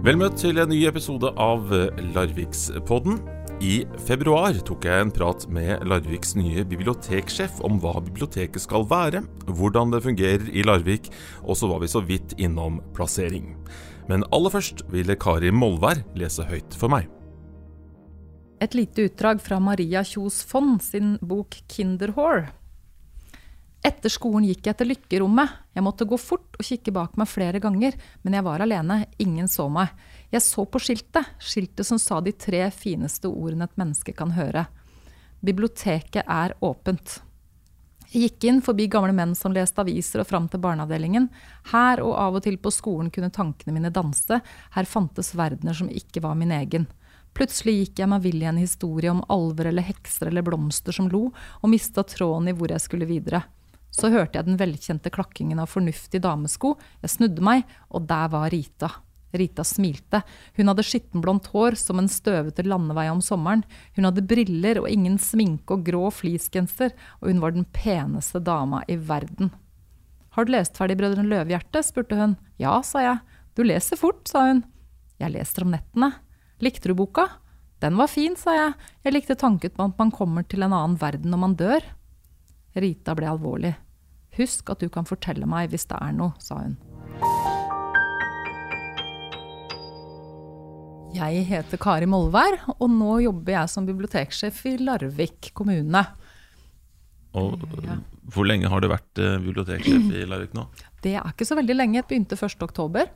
Vel møtt til en ny episode av Larvikspodden. I februar tok jeg en prat med Larviks nye biblioteksjef om hva biblioteket skal være, hvordan det fungerer i Larvik, og så var vi så vidt innom plassering. Men aller først ville Kari Molvær lese høyt for meg. Et lite utdrag fra Maria Kjos Fond sin bok 'Kinderhore'. Etter skolen gikk jeg til lykkerommet. Jeg måtte gå fort og kikke bak meg flere ganger, men jeg var alene. Ingen så meg. Jeg så på skiltet, skiltet som sa de tre fineste ordene et menneske kan høre. Biblioteket er åpent. Jeg gikk inn forbi gamle menn som leste aviser og fram til barneavdelingen. Her og av og til på skolen kunne tankene mine danse. Her fantes verdener som ikke var min egen. Plutselig gikk jeg meg vill i en historie om alver eller hekser eller blomster som lo, og mista tråden i hvor jeg skulle videre. Så hørte jeg den velkjente klakkingen av fornuftig damesko. Jeg snudde meg, og der var Rita. Rita smilte. Hun hadde skittenblondt hår som en støvete landevei om sommeren. Hun hadde briller og ingen sminke og grå fleecegenser, og hun var den peneste dama i verden. Har du lest ferdig Brødrene Løvehjerte? spurte hun. Ja, sa jeg. Du leser fort, sa hun. Jeg leser om nettene. Likte du boka? Den var fin, sa jeg. Jeg likte tanken på at man kommer til en annen verden når man dør. Rita ble alvorlig. Husk at du kan fortelle meg hvis det er noe, sa hun. Jeg heter Kari Molvær, og nå jobber jeg som biblioteksjef i Larvik kommune. Og ja. Hvor lenge har du vært eh, biblioteksjef i Larvik nå? Det er ikke så veldig lenge. Jeg begynte 1.10.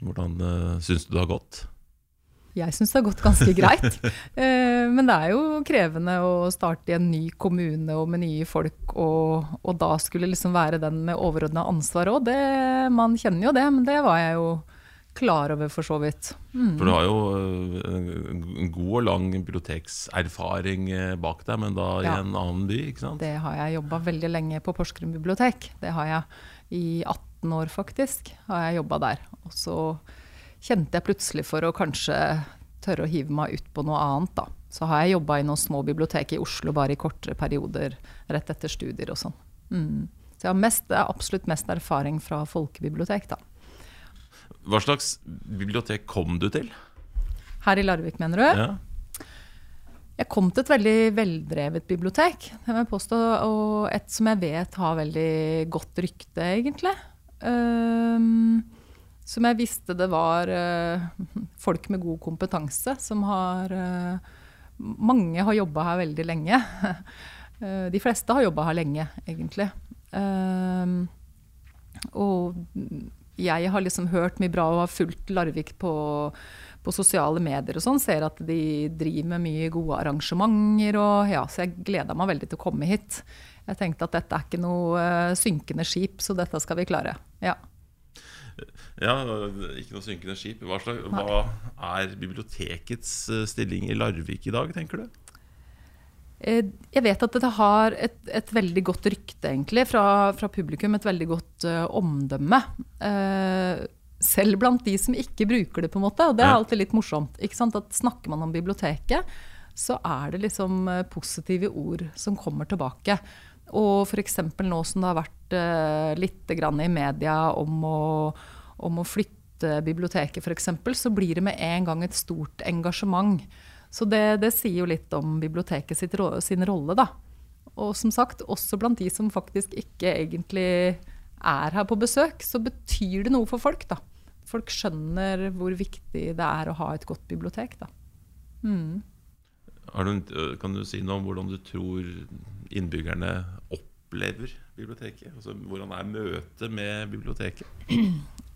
Hvordan uh, syns du det har gått? Jeg syns det har gått ganske greit. Eh, men det er jo krevende å starte i en ny kommune og med nye folk, og, og da skulle liksom være den med overordna ansvar òg. Man kjenner jo det, men det var jeg jo klar over for så vidt. Mm. For du har jo eh, en god og lang bibliotekserfaring eh, bak deg, men da ja. i en annen by, ikke sant? Det har jeg jobba veldig lenge på Porsgrunn bibliotek. Det har jeg i 18 år, faktisk. har jeg jobba der. Og så kjente jeg plutselig for å kanskje tørre å hive meg ut på noe annet, da. Så har jeg jobba i noen små bibliotek i Oslo bare i kortere perioder rett etter studier og sånn. Mm. Så jeg har mest, absolutt mest erfaring fra folkebibliotek, da. Hva slags bibliotek kom du til? Her i Larvik, mener du? Ja. Jeg kom til et veldig veldrevet bibliotek, det vil jeg påstå, og et som jeg vet har veldig godt rykte, egentlig. Um, som jeg visste det var uh, folk med god kompetanse som har uh, Mange har jobba her veldig lenge. uh, de fleste har jobba her lenge, egentlig. og jeg har liksom hørt mye bra og har fulgt Larvik på, på sosiale medier og sånn. Ser at de driver med mye gode arrangementer. Og ja, så jeg gleda meg veldig til å komme hit. Jeg tenkte at dette er ikke noe synkende skip, så dette skal vi klare. Ja. Ja, ikke noe synkende skip. Hva, slags, hva, er bibliotekets eh, stilling i Larvik i dag, tenker du? Eh, jeg vet at dette har et, et veldig godt rykte, egentlig, fra, fra, publikum. Et veldig godt uh, omdømme. Uh, selv blant de som ikke bruker det, på en måte. Og det er alltid litt morsomt. ikke sant? At Snakker man om biblioteket, så er det liksom positive ord som kommer tilbake. Og f.eks. nå som det har vært uh, litt i media om å om å flytte biblioteket f.eks., så blir det med en gang et stort engasjement. Så det, det sier jo litt om biblioteket sitt, sin rolle, da. Og som sagt, også blant de som faktisk ikke egentlig er her på besøk, så betyr det noe for folk, da. Folk skjønner hvor viktig det er å ha et godt bibliotek, da. Mm. Kan du si noe om hvordan du tror innbyggerne opplever biblioteket? Altså, hvordan er møtet med biblioteket?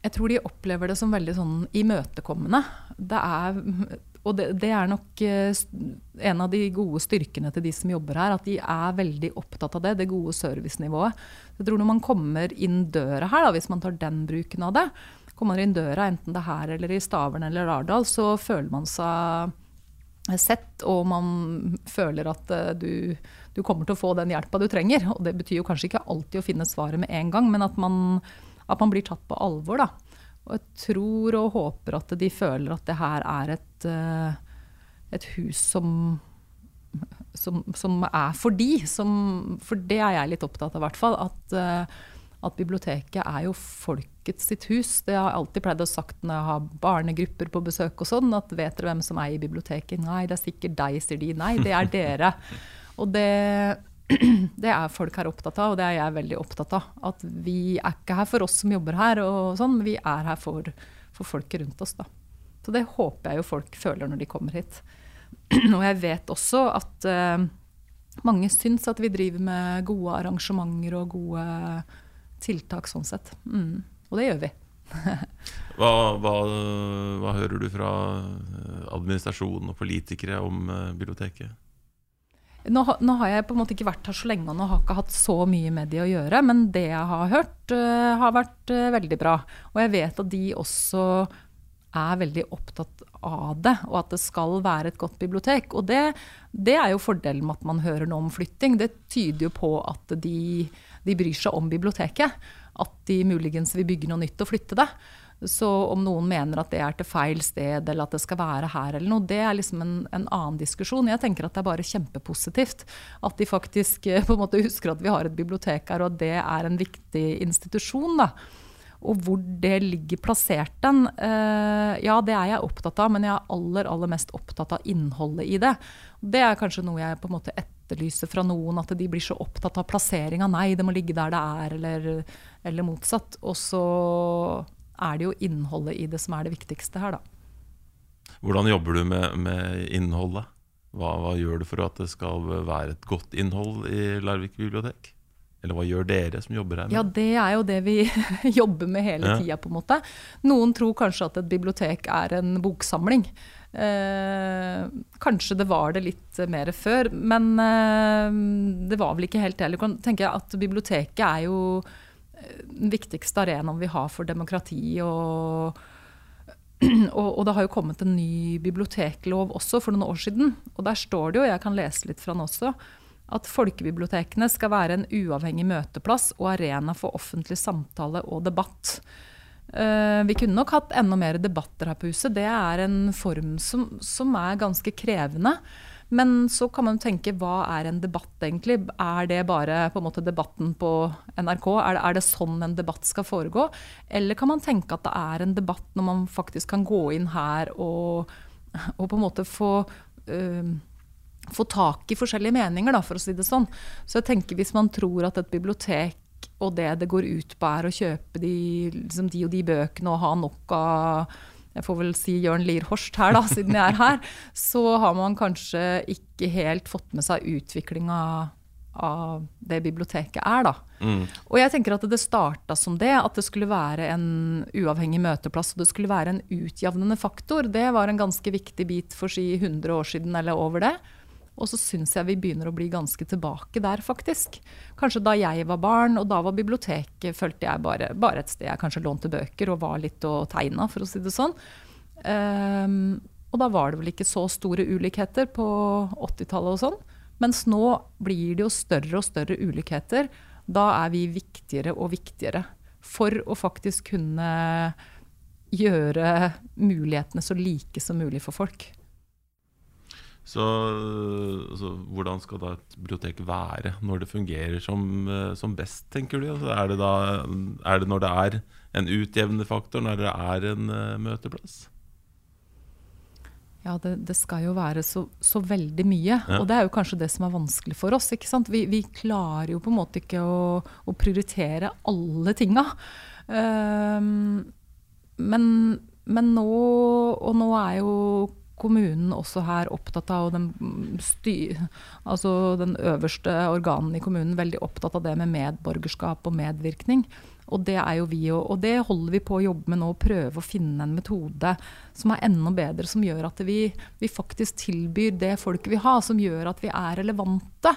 Jeg tror de opplever det som veldig sånn imøtekommende. Det er, og det, det, er nok eh, en av de gode styrkene til de som jobber her. At de er veldig opptatt av det, det gode servicenivået. Jeg tror Når man kommer inn døra her, da, hvis man tar den bruken av det, kommer man inn døra enten det er her eller i Stavern eller Lardal, så føler man seg sett, og man føler at uh, du, du, kommer til å få den hjelpa du trenger. Og det betyr jo kanskje ikke alltid å finne svaret med en gang, men at man at man blir tatt på alvor. Da. Og jeg tror og håper at de føler at det her er et, eh, et hus som, som, som, er for de. Som, for det er jeg litt opptatt av, i hvert fall. At, eh, at biblioteket er jo folkets sitt hus. Det har jeg alltid pleid å sagt når jeg har barnegrupper på besøk og sånn, at vet dere hvem som eier biblioteket? Nei, det er sikkert deg, sier de. Nei, det er dere. Og det, det er folk her opptatt av, og det er jeg veldig opptatt av. At vi er ikke her for oss som jobber her, sånn, men vi er her for, for folket rundt oss. da. Så det håper jeg jo folk føler når de kommer hit. Og jeg vet også at uh, mange syns at vi driver med gode arrangementer og gode tiltak sånn sett. Mm. Og det gjør vi. hva, hva, hva, hører du fra administrasjonen og politikere om uh, biblioteket? Nå, nå, har jeg på en måte ikke vært her så lenge og nå har ikke hatt så mye med de å gjøre, men det jeg har hørt, uh, har vært uh, veldig bra. Og jeg vet at de også er veldig opptatt av det, og at det skal være et godt bibliotek. Og det, det er jo fordelen med at man hører noe om flytting. Det tyder jo på at de, de, bryr seg om biblioteket. At de muligens vil bygge noe nytt og flytte det. Så om noen mener at det er til feil sted, eller at det skal være her, eller noe, det er liksom en, en annen diskusjon. Jeg tenker at det er bare kjempepositivt at de faktisk eh, på en måte husker at vi har et bibliotek her, og at det er en viktig institusjon. da. Og hvor det ligger plassert den, uh, ja, det er jeg opptatt av, men jeg er aller, aller mest opptatt av innholdet i det. Det er kanskje noe jeg på en måte etterlyser fra noen, at de blir så opptatt av plasseringa. Nei, det må ligge der det er, eller, eller motsatt. Og så er det jo innholdet i det som er det viktigste her, da. Hvordan jobber du med, med innholdet? Hva, hva, gjør du for at det skal være et godt innhold i Larvik bibliotek? Eller hva gjør dere som jobber her? Med? Ja, Det er jo det vi jobber med hele ja. tida. på en måte. Noen tror kanskje at et bibliotek er en boksamling. Eh, kanskje det var det litt mer før, men eh, det var vel ikke helt det heller. kan tenke at Biblioteket er jo den viktigste arenaen vi har for demokrati. og og, og, det har jo kommet en ny biblioteklov også for noen år siden. Og der står det jo, jeg kan lese litt fra den også, at folkebibliotekene skal være en uavhengig møteplass og arena for offentlig samtale og debatt. Uh, vi kunne nok hatt enda mer debatter her på huset. Det er en form som, som, er ganske krevende. Men så kan man tenke hva er en debatt egentlig? Er det bare på måte debatten på NRK? Er det, er det sånn en debatt skal foregå? Eller kan man tenke at det er en debatt når man faktisk kan gå inn her og, og på en måte få uh, få tak i forskjellige meninger, da, for å si det sånn. Så jeg tenker hvis man tror at et bibliotek og det det går ut på, er å kjøpe de, liksom de og de bøkene og ha nok av jeg får vel si Jørn Lier Horst her, da, siden jeg er her, så har man kanskje ikke helt fått med seg utviklinga av det biblioteket er, da. Mm. Og jeg tenker at det starta som det, at det skulle være en uavhengig møteplass. Og det skulle være en utjevnende faktor. Det var en ganske viktig bit for si 100 år siden eller over det. Og så syns jeg vi begynner å bli ganske tilbake der, faktisk. Kanskje da jeg var barn, og da var biblioteket følte jeg bare, bare et sted jeg kanskje lånte bøker og var litt og tegna, for å si det sånn. Um, og da var det vel ikke så store ulikheter på 80-tallet og sånn. Mens nå blir det jo større og større ulikheter. Da er vi viktigere og viktigere for å faktisk kunne gjøre mulighetene så like som mulig for folk. Så altså, hvordan skal da et bibliotek være når det fungerer som, eh, som best, tenker du? Altså, er, det da, er, det når det er en utjevnende faktor, når det er en uh, møteplass? Ja, det, det, skal jo være så, så veldig mye. Ja. Og det er jo kanskje det som er vanskelig for oss. ikke sant? Vi, vi klarer jo på en måte ikke å, å prioritere alle tinga. Um, men, men nå Og nå er jo kommunen også her opptatt av, og den, styr, altså den øverste organen i kommunen veldig opptatt av det med medborgerskap og medvirkning. Og det er jo vi og, og det holder vi på å jobbe med nå, prøve å finne en metode som er enda bedre, som gjør at vi, vi faktisk tilbyr det folket vi har, som gjør at vi er relevante.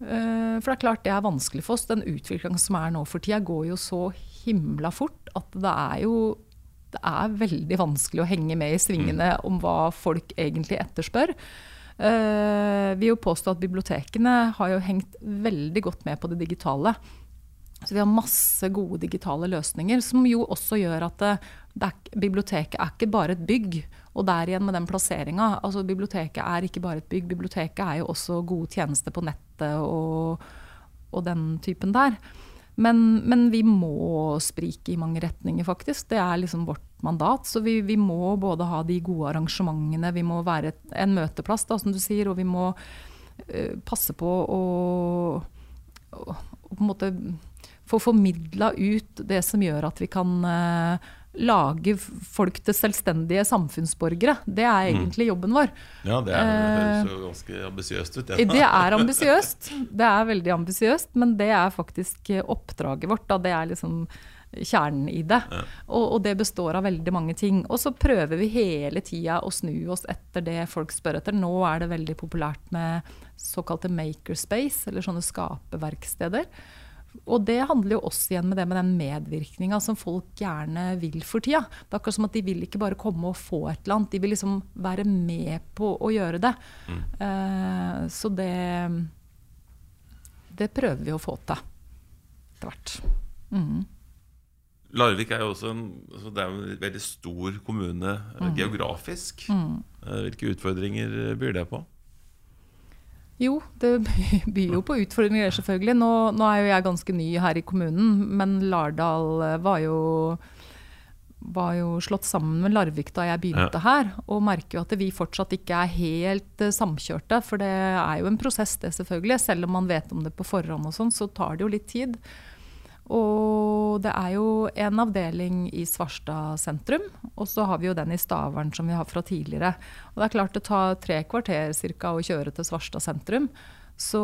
Uh, for det er klart det er vanskelig for oss. Den utviklingen som er nå for tida, går jo så himla fort at det er jo det er veldig vanskelig å henge med i svingene mm. om hva folk egentlig etterspør. Uh, vi jo påstå at bibliotekene har jo hengt veldig godt med på det digitale. Så vi har masse gode digitale løsninger, som jo også gjør at det, det er, biblioteket er ikke bare et bygg. Og der igjen med den plasseringa. Altså, biblioteket er ikke bare et bygg. Biblioteket er jo også gode tjenester på nettet og, og den typen der. Men, men, vi må sprike i mange retninger, faktisk. Det er liksom vårt mandat. Så vi, vi må både ha de gode arrangementene, vi må være en møteplass, da, som du sier, og vi må uh, passe på å, å, å, på en måte få formidla ut det som gjør at vi kan uh, lage folk til selvstendige samfunnsborgere. Det er mm. egentlig jobben vår. Ja, det er, høres jo ganske ambisiøst ut. Ja. Det er ambisiøst. Det er veldig ambisiøst, men det er faktisk oppdraget vårt. Da. Det er liksom kjernen i det. Ja. Og, og, det består av veldig mange ting. Og så prøver vi hele tida å snu oss etter det folk spør etter. Nå er det veldig populært med såkalte makerspace, eller sånne skaperverksteder. Og det handler jo også igjen med det med den medvirkninga som folk gjerne vil for tida. Det er akkurat som at de vil ikke bare komme og få et eller annet, de vil liksom være med på å gjøre det. Mm. Uh, så det Det prøver vi å få til etter hvert. Mm. Larvik er jo også en, altså det er en veldig stor kommune mm. geografisk. Mm. Eh, hvilke utfordringer byr det på? Jo, det byr jo på utfordringer, selvfølgelig. Nå, nå, er jo jeg ganske ny her i kommunen, men Lardal eh, var jo, var jo slått sammen med Larvik da jeg begynte ja. her. Og merker jo at vi fortsatt ikke er helt uh, samkjørte. For det er jo en prosess, det selvfølgelig. Selv om man vet om det på forhånd og sånn, så tar det jo litt tid. Og det er jo en avdeling i Svarstad sentrum, og så har vi jo den i Stavern som vi har fra tidligere. Og det er klart det tar tre kvarter cirka å kjøre til Svarstad sentrum. Så,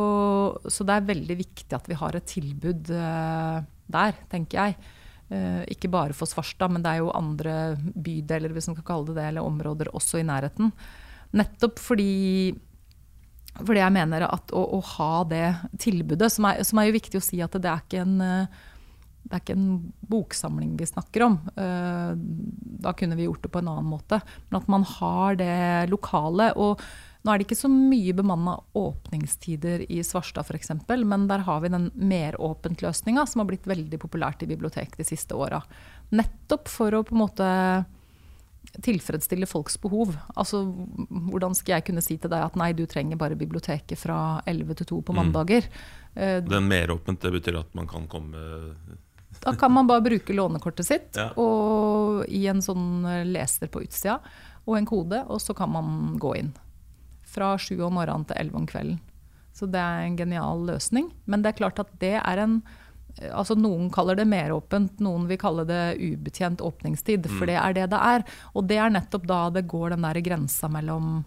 så, det er veldig viktig at vi har et tilbud uh, der, tenker jeg. Uh, ikke bare for Svarstad, men det er jo andre bydeler hvis man kan kalle det det, eller områder også i nærheten. Nettopp fordi fordi jeg mener at å, å ha det tilbudet, som er, som er, jo viktig å si at det er ikke en uh, det er ikke en boksamling vi snakker om. Eh, da kunne vi gjort det på en annen måte. Men at man har det lokale. Og nå er det ikke så mye bemanna åpningstider i Svarstad f.eks., men der har vi den meråpent-løsninga som har blitt veldig populært i bibliotek de siste åra. Nettopp for å på en måte tilfredsstille folks behov. Altså, hvordan skal jeg kunne si til deg at nei, du trenger bare biblioteket fra 11 til 2 på mm. mandager? Mm. Den meråpent, det betyr at man kan komme da kan man bare bruke lånekortet sitt ja. og i en sånn leser på utsida og en kode, og så kan man gå inn. Fra sju om morgenen til elleve om kvelden. Så det er en genial løsning. Men det er klart at det er en Altså Noen kaller det meråpent, noen vil kalle det ubetjent åpningstid. Mm. For det er det det er. Og det er nettopp da det går den der grensa mellom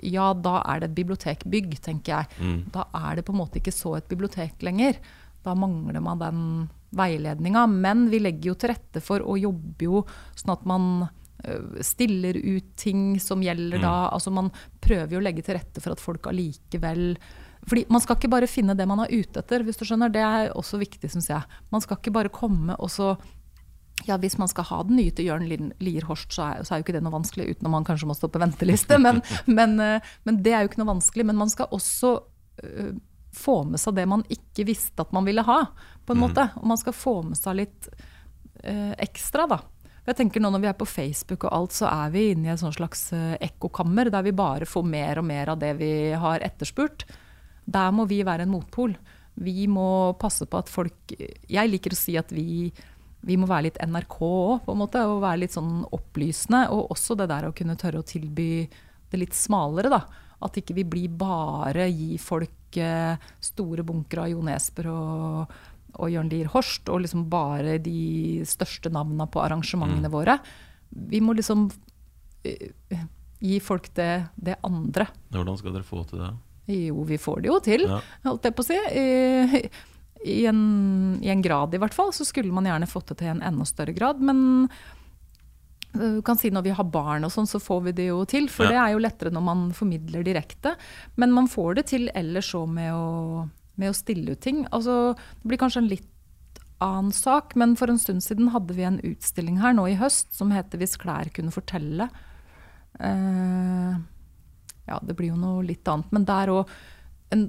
Ja, da er det et bibliotekbygg, tenker jeg. Mm. Da er det på en måte ikke så et bibliotek lenger. Da mangler man den veiledninga. Men vi legger jo til rette for og jobber jo sånn at man øh, stiller ut ting som gjelder mm. da. Altså man prøver jo å legge til rette for at folk allikevel fordi Man skal ikke bare finne det man er ute etter. hvis du skjønner. Det er også viktig, syns jeg. Man skal ikke bare komme og så ja, Hvis man skal ha den nye til Jørn Lier Horst, så er, så er, jo ikke det noe vanskelig, uten at man kanskje må stå på venteliste. Men, men, øh, men, det er jo ikke noe vanskelig. Men man skal også øh, få med seg det man ikke visste at man ville ha. på en mm. måte. Og man skal få med seg litt eh, ekstra, da. Jeg tenker nå Når vi er på Facebook, og alt, så er vi inne i et slags eh, ekkokammer der vi bare får mer og mer av det vi har etterspurt. Der må vi være en motpol. Vi må passe på at folk Jeg liker å si at vi, vi må være litt NRK òg, på en måte. Og være litt sånn opplysende. Og også det der å kunne tørre å tilby det litt smalere, da. At ikke vi blir bare gi folk store bunkere av Jo Nesbø og, og Jørn Lier Horst, og liksom bare de største navnene på arrangementene mm. våre. Vi må liksom uh, gi folk det, det, andre. Hvordan skal dere få til det? Jo, vi får det jo til, ja. holdt jeg på å si. I, i, en, I en grad, i hvert fall. Så skulle man gjerne fått det til i en enda større grad. Men du kan si Når vi har barn, og sånn, så får vi det jo til. For ja. det er jo lettere når man formidler direkte. Men man får det til ellers òg med, med, å stille ut ting. Altså, det blir kanskje en litt annen sak, men for en stund siden hadde vi en utstilling her nå i høst som heter 'Hvis klær kunne fortelle'. Uh, ja, det blir jo noe litt annet. Men der òg en,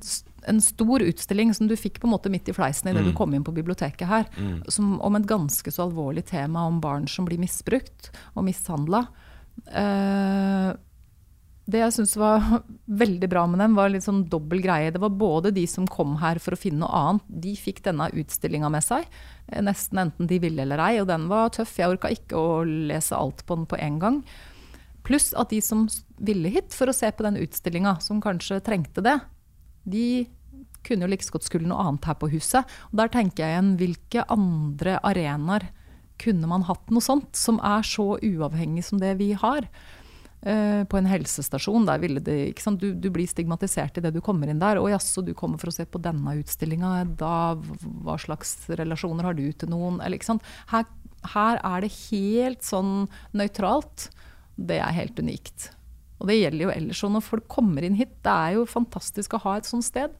en, stor utstilling som du fikk på en måte midt i fleisen idet mm. du kom inn på biblioteket her, mm. som, om et ganske så alvorlig tema om barn som blir misbrukt og mishandla. Uh, det jeg syns var veldig bra med dem, var litt sånn dobbel greie. Det var både de som kom her for å finne noe annet, de fikk denne utstillinga med seg. eh, Nesten enten de ville eller ei, og den var tøff. Jeg orka ikke å lese alt på den på en gang. Pluss at de som ville hit for å se på den utstillinga, som kanskje trengte det, de kunne jo like godt skulle noe annet her på huset. Og der tenker jeg igjen, hvilke andre arenaer kunne man hatt noe sånt, som er så uavhengig som det vi har? Eh, på en helsestasjon, der ville det ikke sant? Du, du blir stigmatisert idet du kommer inn der. 'Å jaså, du kommer for å se på denne utstillinga, da hva slags relasjoner har du til noen?' Eller, ikke sant? Her, her er det helt sånn nøytralt. Det er helt unikt. Og det gjelder jo ellers òg når folk kommer inn hit. Det er jo fantastisk å ha et sånt sted.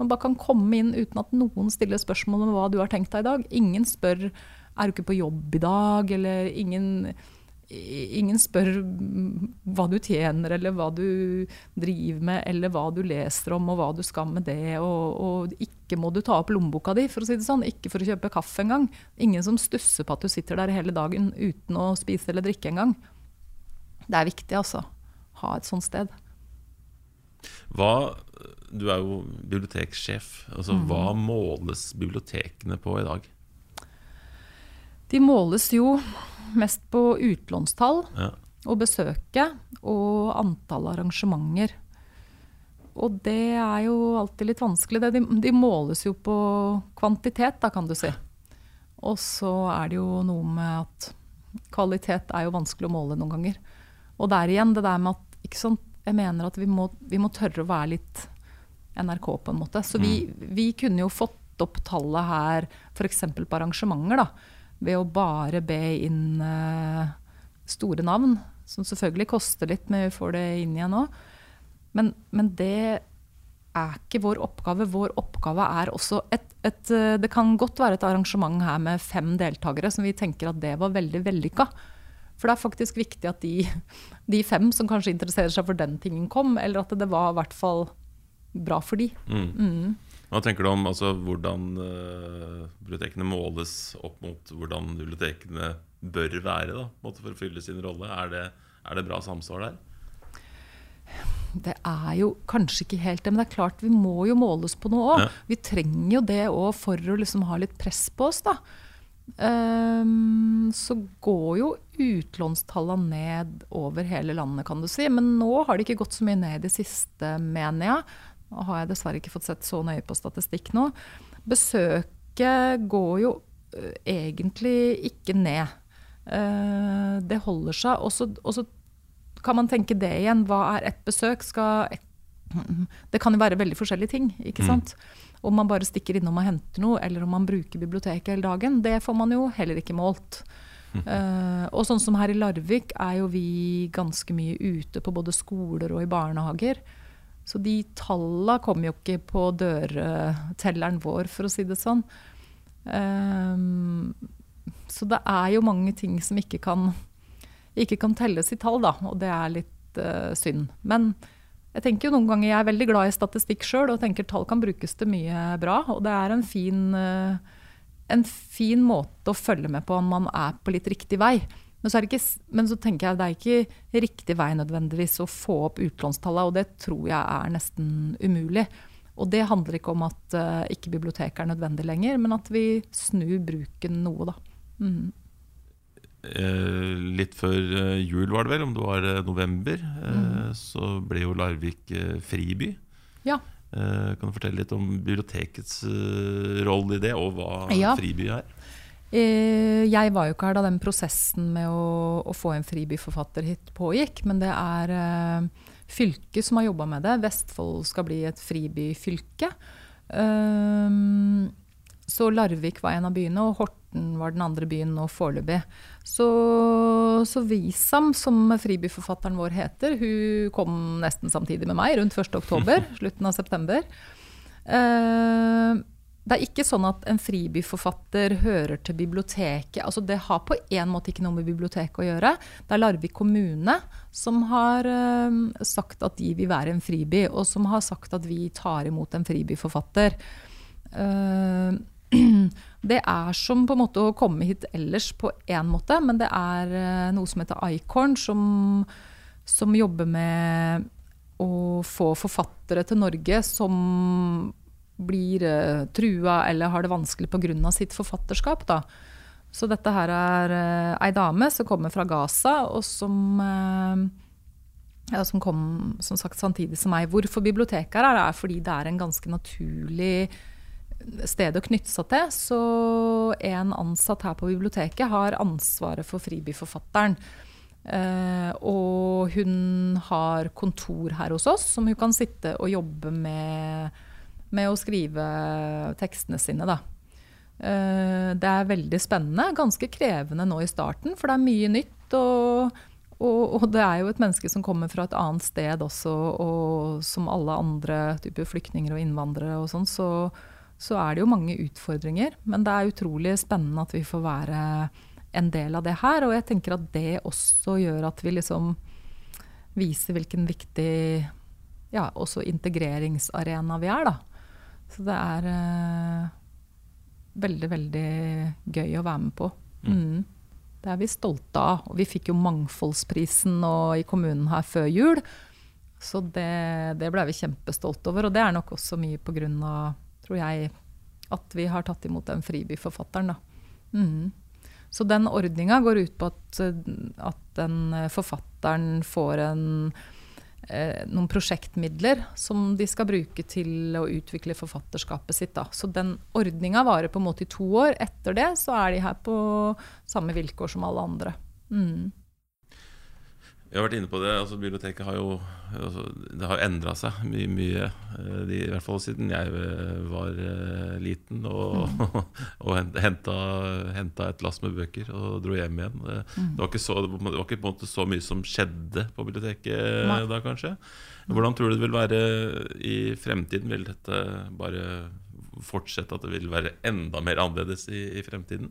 Man bare kan komme inn uten at noen stiller spørsmål om hva du har tenkt deg i dag. Ingen spør 'er du ikke på jobb i dag', eller ingen Ingen spør mm, hva du tjener, eller hva du driver med, eller hva du leser om, og hva du skal med det. Og, og ikke må du ta opp lommeboka di, for å si det sånn. Ikke for å kjøpe kaffe engang. Ingen som stusser på at du sitter der hele dagen uten å spise eller drikke engang. Det er viktig, altså. Ha et sånt sted. Hva, du er jo biblioteksjef. Altså, Hva måles bibliotekene på i dag? De måles jo mest på utlånstall Ja. og besøket og antall arrangementer. Og det er jo alltid litt vanskelig. Det, de, de måles jo på kvantitet, da, kan du si. Og så er det jo noe med at kvalitet er jo vanskelig å måle noen ganger. Og der igjen det der med at ikke sant, jeg mener at vi må, vi må tørre å være litt NRK, på en måte. Så vi, vi kunne jo fått opp tallet her f.eks. på arrangementer, da, ved å bare be inn uh, store navn. Som selvfølgelig koster litt, men vi får det inn igjen nå. Men, men det er ikke vår oppgave. Vår oppgave er også et, et eh, Det kan godt være et arrangement her med fem deltakere som vi tenker at det var veldig vellykka. For det er faktisk viktig at de, de fem som kanskje interesserer seg for den tingen, kom. Eller at det var i hvert fall bra for de. Mm. Mm. Hva tenker du om altså, hvordan uh, bibliotekene måles opp mot hvordan bibliotekene bør være da, for å fylle sin rolle? Er det, er det bra samsvar der? Det er jo kanskje ikke helt det, men det er klart vi må jo måles på noe òg. Ja. Vi trenger jo det òg for å liksom ha litt press på oss, da. Um, så går jo utlånstallene ned over hele landet, kan du si. Men nå har det ikke gått så mye ned i det siste, mener jeg. Nå har jeg dessverre ikke fått sett så nøye på statistikk nå. Besøket går jo egentlig ikke ned. Eh, det holder seg. Og så- kan man tenke det igjen. Hva er ett besøk? Et, det kan jo være veldig forskjellige ting. ikke Mm. sant? Om man bare stikker innom og henter noe, eller om man bruker biblioteket hele dagen. Det får man jo heller ikke målt. Eh, og sånn som her i Larvik er jo vi ganske mye ute på både skoler og i barnehager. Så de talla kommer jo ikke på dørtelleren vår, for å si det sånn. Um, så det er jo mange ting som ikke kan, ikke kan telles i tall, da, og det er litt uh, synd. Men jeg tenker jo noen ganger jeg er veldig glad i statistikk sjøl, og tenker tall kan brukes til mye bra. Og det er en fin, eh, en fin måte å følge med på om man er på litt riktig vei. Men så, er det ikke, men så tenker jeg det er ikke riktig vei nødvendigvis å få opp utlånstallet, og det tror jeg er nesten umulig. Og det handler ikke om at uh, ikke biblioteket er nødvendig lenger, men at vi snur bruken noe, da. Mm. Eh, litt før eh, jul, var det vel, om det var eh, november, eh, så ble jo Larvik eh, friby. Ja. Eh, kan du fortelle litt om bibliotekets eh, rolle i det, og hva Ja. friby er? Eh, Jeg var jo ikke her da den prosessen med å, å få en fribyforfatter hit pågikk, men det er fylket som har jobba med det. Vestfold skal bli et fribyfylke. Så Larvik var en av byene, og Horten var den andre byen nå foreløpig. Så, så Visam, som fribyforfatteren vår heter, hun kom nesten samtidig med meg, rundt 1. oktober, slutten av september. Eh, det er ikke sånn at en fribyforfatter hører til biblioteket. Altså det har på en måte ikke noe med biblioteket å gjøre. Det er Larvik kommune som har eh, sagt at de vil være en friby, og som har sagt at vi tar imot en fribyforfatter. Eh, det er som på en måte å komme hit ellers på én måte, men det er eh, noe som heter Icorn, som, som jobber med å få forfattere til Norge som blir uh, trua eller har det vanskelig pga. sitt forfatterskap. Da. Så dette her er uh, ei dame som kommer fra Gaza, og som, ja, som kom som sagt samtidig som meg. Hvorfor biblioteket er er fordi det er en ganske naturlig sted å knytte seg til. Så en ansatt her på biblioteket har ansvaret for fribyforfatteren. Uh, og hun har kontor her hos oss som hun kan sitte og jobbe med med å skrive tekstene sine. Da. Uh, det er veldig spennende. Ganske krevende nå i starten, for det er mye nytt. Og, og, og, det er jo et menneske som kommer fra et annet sted også, og som alle andre typer flyktninger og innvandrere og sånn, så, så, er det jo mange utfordringer. Men det er utrolig spennende at vi får være en del av det her. Og jeg tenker at det også gjør at vi liksom viser hvilken viktig ja, også integreringsarena vi er, da. Så det er eh, veldig, veldig gøy å være med på. Mm. mm. Det er vi stolte av. Og vi fikk jo Mangfoldsprisen i kommunen her før jul. Så det, det ble vi kjempestolte over. Og det er nok også mye på grunn av, tror jeg, at vi har tatt imot den fribyforfatteren. Mm. Så den ordninga går ut på at, at den forfatteren får en eh, noen prosjektmidler som de skal bruke til å utvikle forfatterskapet sitt. Da. Så den ordninga varer på en måte i to år. Etter det så er de her på samme vilkår som alle andre. Mm. Vi har vært inne på det. altså Biblioteket har jo altså, det har endra seg mye, mye eh, de, I hvert fall siden jeg eh, var uh, liten og, mm. og henta, henta, et lass med bøker og dro hjem igjen. Det, mm. det, var, ikke så, det var ikke på en måte så mye som skjedde på biblioteket Nei. da, kanskje. Hvordan tror du det vil være i fremtiden? Vil dette bare fortsette, at det vil være enda mer annerledes i, i fremtiden?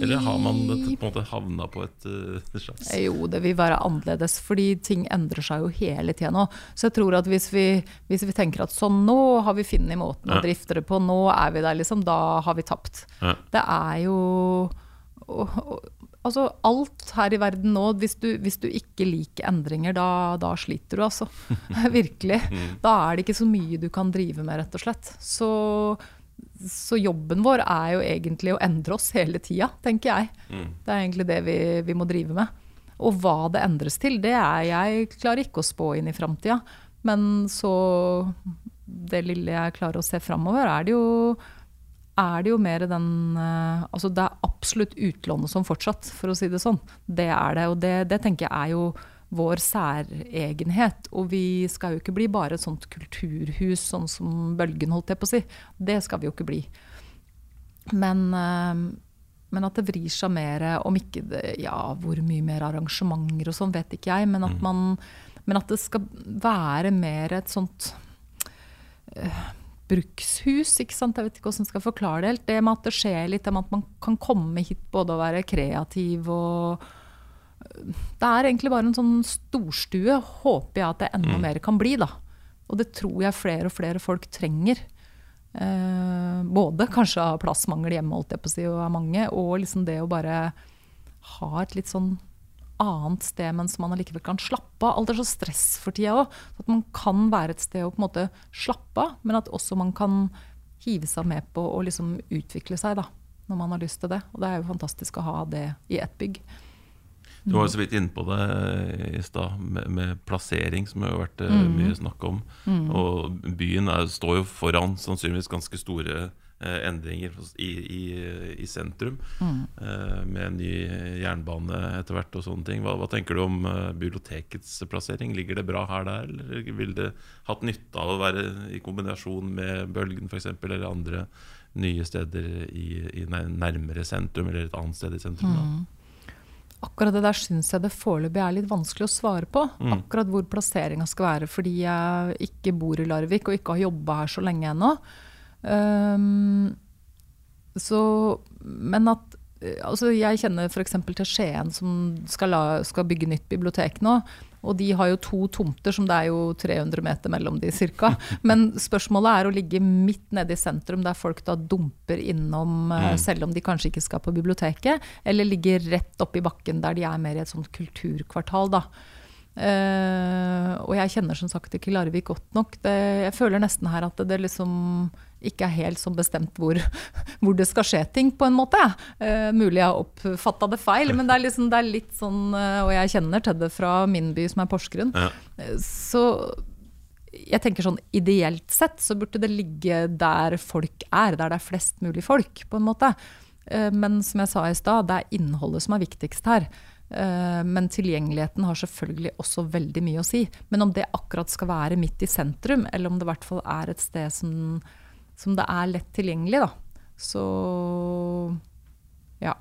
Eller har man på en måte havna på et uh, slags Jo, det vil være annerledes, fordi ting endrer seg jo hele tida nå. Så jeg tror at hvis vi, hvis vi, tenker at sånn, nå har vi funnet måten ja. å drifte det på, nå er vi der, liksom, da har vi tapt. Ja. Det er jo og, og, Altså, alt her i verden nå, hvis du, hvis du ikke liker endringer, da, da sliter du, altså. Virkelig. Mm. Da er det ikke så mye du kan drive med, rett og slett. Så så jobben vår er jo egentlig å endre oss hele tida, tenker jeg. Mm. Det er egentlig det vi, vi, må drive med. Og hva det endres til, det er jeg klarer ikke å spå inn i framtida. Men så det lille jeg klarer å se framover, er det jo er det jo mer den uh, Altså det er absolutt utlånet som fortsatt, for å si det sånn. Det er det. Og det, det tenker jeg er jo vår særegenhet. Og vi skal jo ikke bli bare et sånt kulturhus sånn som Bølgen, holdt jeg på å si. Det skal vi jo ikke bli. Men, eh, men at det vrir seg mer, om ikke det, Ja, hvor mye mer arrangementer og sånn, vet ikke jeg. Men at, mm. man, men at det skal være mer et sånt uh, brukshus. ikke sant? Jeg vet ikke hvordan jeg skal forklare det helt. Det med at det skjer litt, det med at man kan komme hit både og være kreativ og det er egentlig bare en sånn storstue, håper jeg at det enda mm. mer kan bli. da. Og det tror jeg flere og flere folk trenger. Eh, både kanskje av plassmangel hjemme, holdt jeg på å si, og er mange, og liksom det å bare ha et litt sånn annet sted mens man allikevel kan slappe av. Alt er så stress for tida òg. At man kan være et sted å på en måte slappe av, men at også man kan hive seg med på å liksom utvikle seg da, når man har lyst til det. Og det er jo fantastisk å ha det i ett bygg. Du var jo så vidt inne på det i stad, med, med, plassering, som har vært mm. mye snakk om. Mm. Og byen er, står jo foran sannsynligvis ganske store eh, endringer i, i, i sentrum. Mm. Eh, med ny jernbane etter hvert og sånne ting. Hva, hva tenker du om eh, bibliotekets plassering? Ligger det bra her der, eller ville det hatt nytte av å være i kombinasjon med Bølgen f.eks., eller andre nye steder i, i, nærmere sentrum, eller et annet sted i sentrum? da? Akkurat det der syns jeg det foreløpig er litt vanskelig å svare på. Mm. Akkurat hvor plasseringa skal være, fordi jeg ikke bor i Larvik og ikke har jobba her så lenge ennå. Um, så, men at altså Jeg kjenner f.eks. til Skien, som skal, la, skal, bygge nytt bibliotek nå. Og de har jo to tomter, som det er jo 300 meter mellom de ca. Men spørsmålet er å ligge midt nede i sentrum, der folk da dumper innom, eh, mm. selv om de kanskje ikke skal på biblioteket. Eller ligge rett oppi bakken, der de er mer i et sånt kulturkvartal, da. Uh, og jeg kjenner som sagt ikke Larvik godt nok. Det, jeg føler nesten her at det, det liksom ikke er helt sånn bestemt hvor, hvor, det skal skje ting, på en måte. Uh, mulig jeg har oppfatta det feil, men det er, liksom, det er litt sånn uh, Og jeg kjenner til det fra min by, som er Porsgrunn. Ja. Så jeg tenker sånn ideelt sett så burde det ligge der folk er, der det er flest mulig folk, på en måte. Men som jeg sa i stad, det er innholdet som er viktigst her. Eh, men tilgjengeligheten har selvfølgelig også veldig mye å si. Men om det akkurat skal være midt i sentrum, eller om det i hvert fall er et sted som, som det er lett tilgjengelig, da, så ja.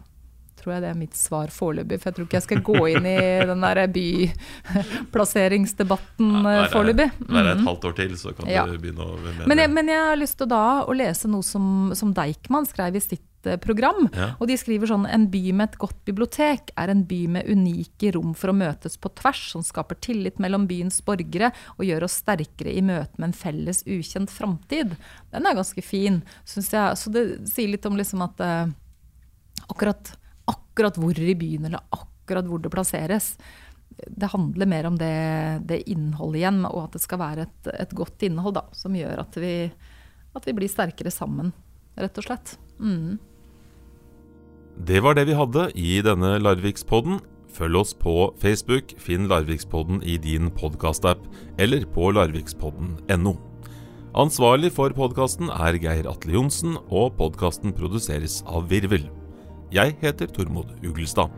Tror jeg det er mitt svar foreløpig. For jeg tror ikke jeg skal gå inn i den der byplasseringsdebatten foreløpig. Være et mm. halvt år til, så kan ja. du begynne å mene men jeg, men jeg har lyst til da å lese noe som, som Deichman skrev i sitt program. Ja. Og de skriver sånn En by med et godt bibliotek er en by med unike rom for å møtes på tvers, som skaper tillit mellom byens borgere og gjør oss sterkere i møte med en felles, ukjent framtid. Den er ganske fin, syns jeg. Så det sier litt om liksom at uh, akkurat, akkurat hvor i byen, eller akkurat hvor det plasseres, det handler mer om det, det innholdet igjen, og at det skal være et, et godt innhold da, som gjør at vi, at vi, blir sterkere sammen, rett og slett. Mm. Det var det vi hadde i denne Larvikspodden. Følg oss på Facebook, finn Larvikspodden i din podkastapp, eller på larvikspodden.no. Ansvarlig for podkasten er Geir Atle Johnsen, og podkasten produseres av Virvel. Jeg heter Tormod Uglestad.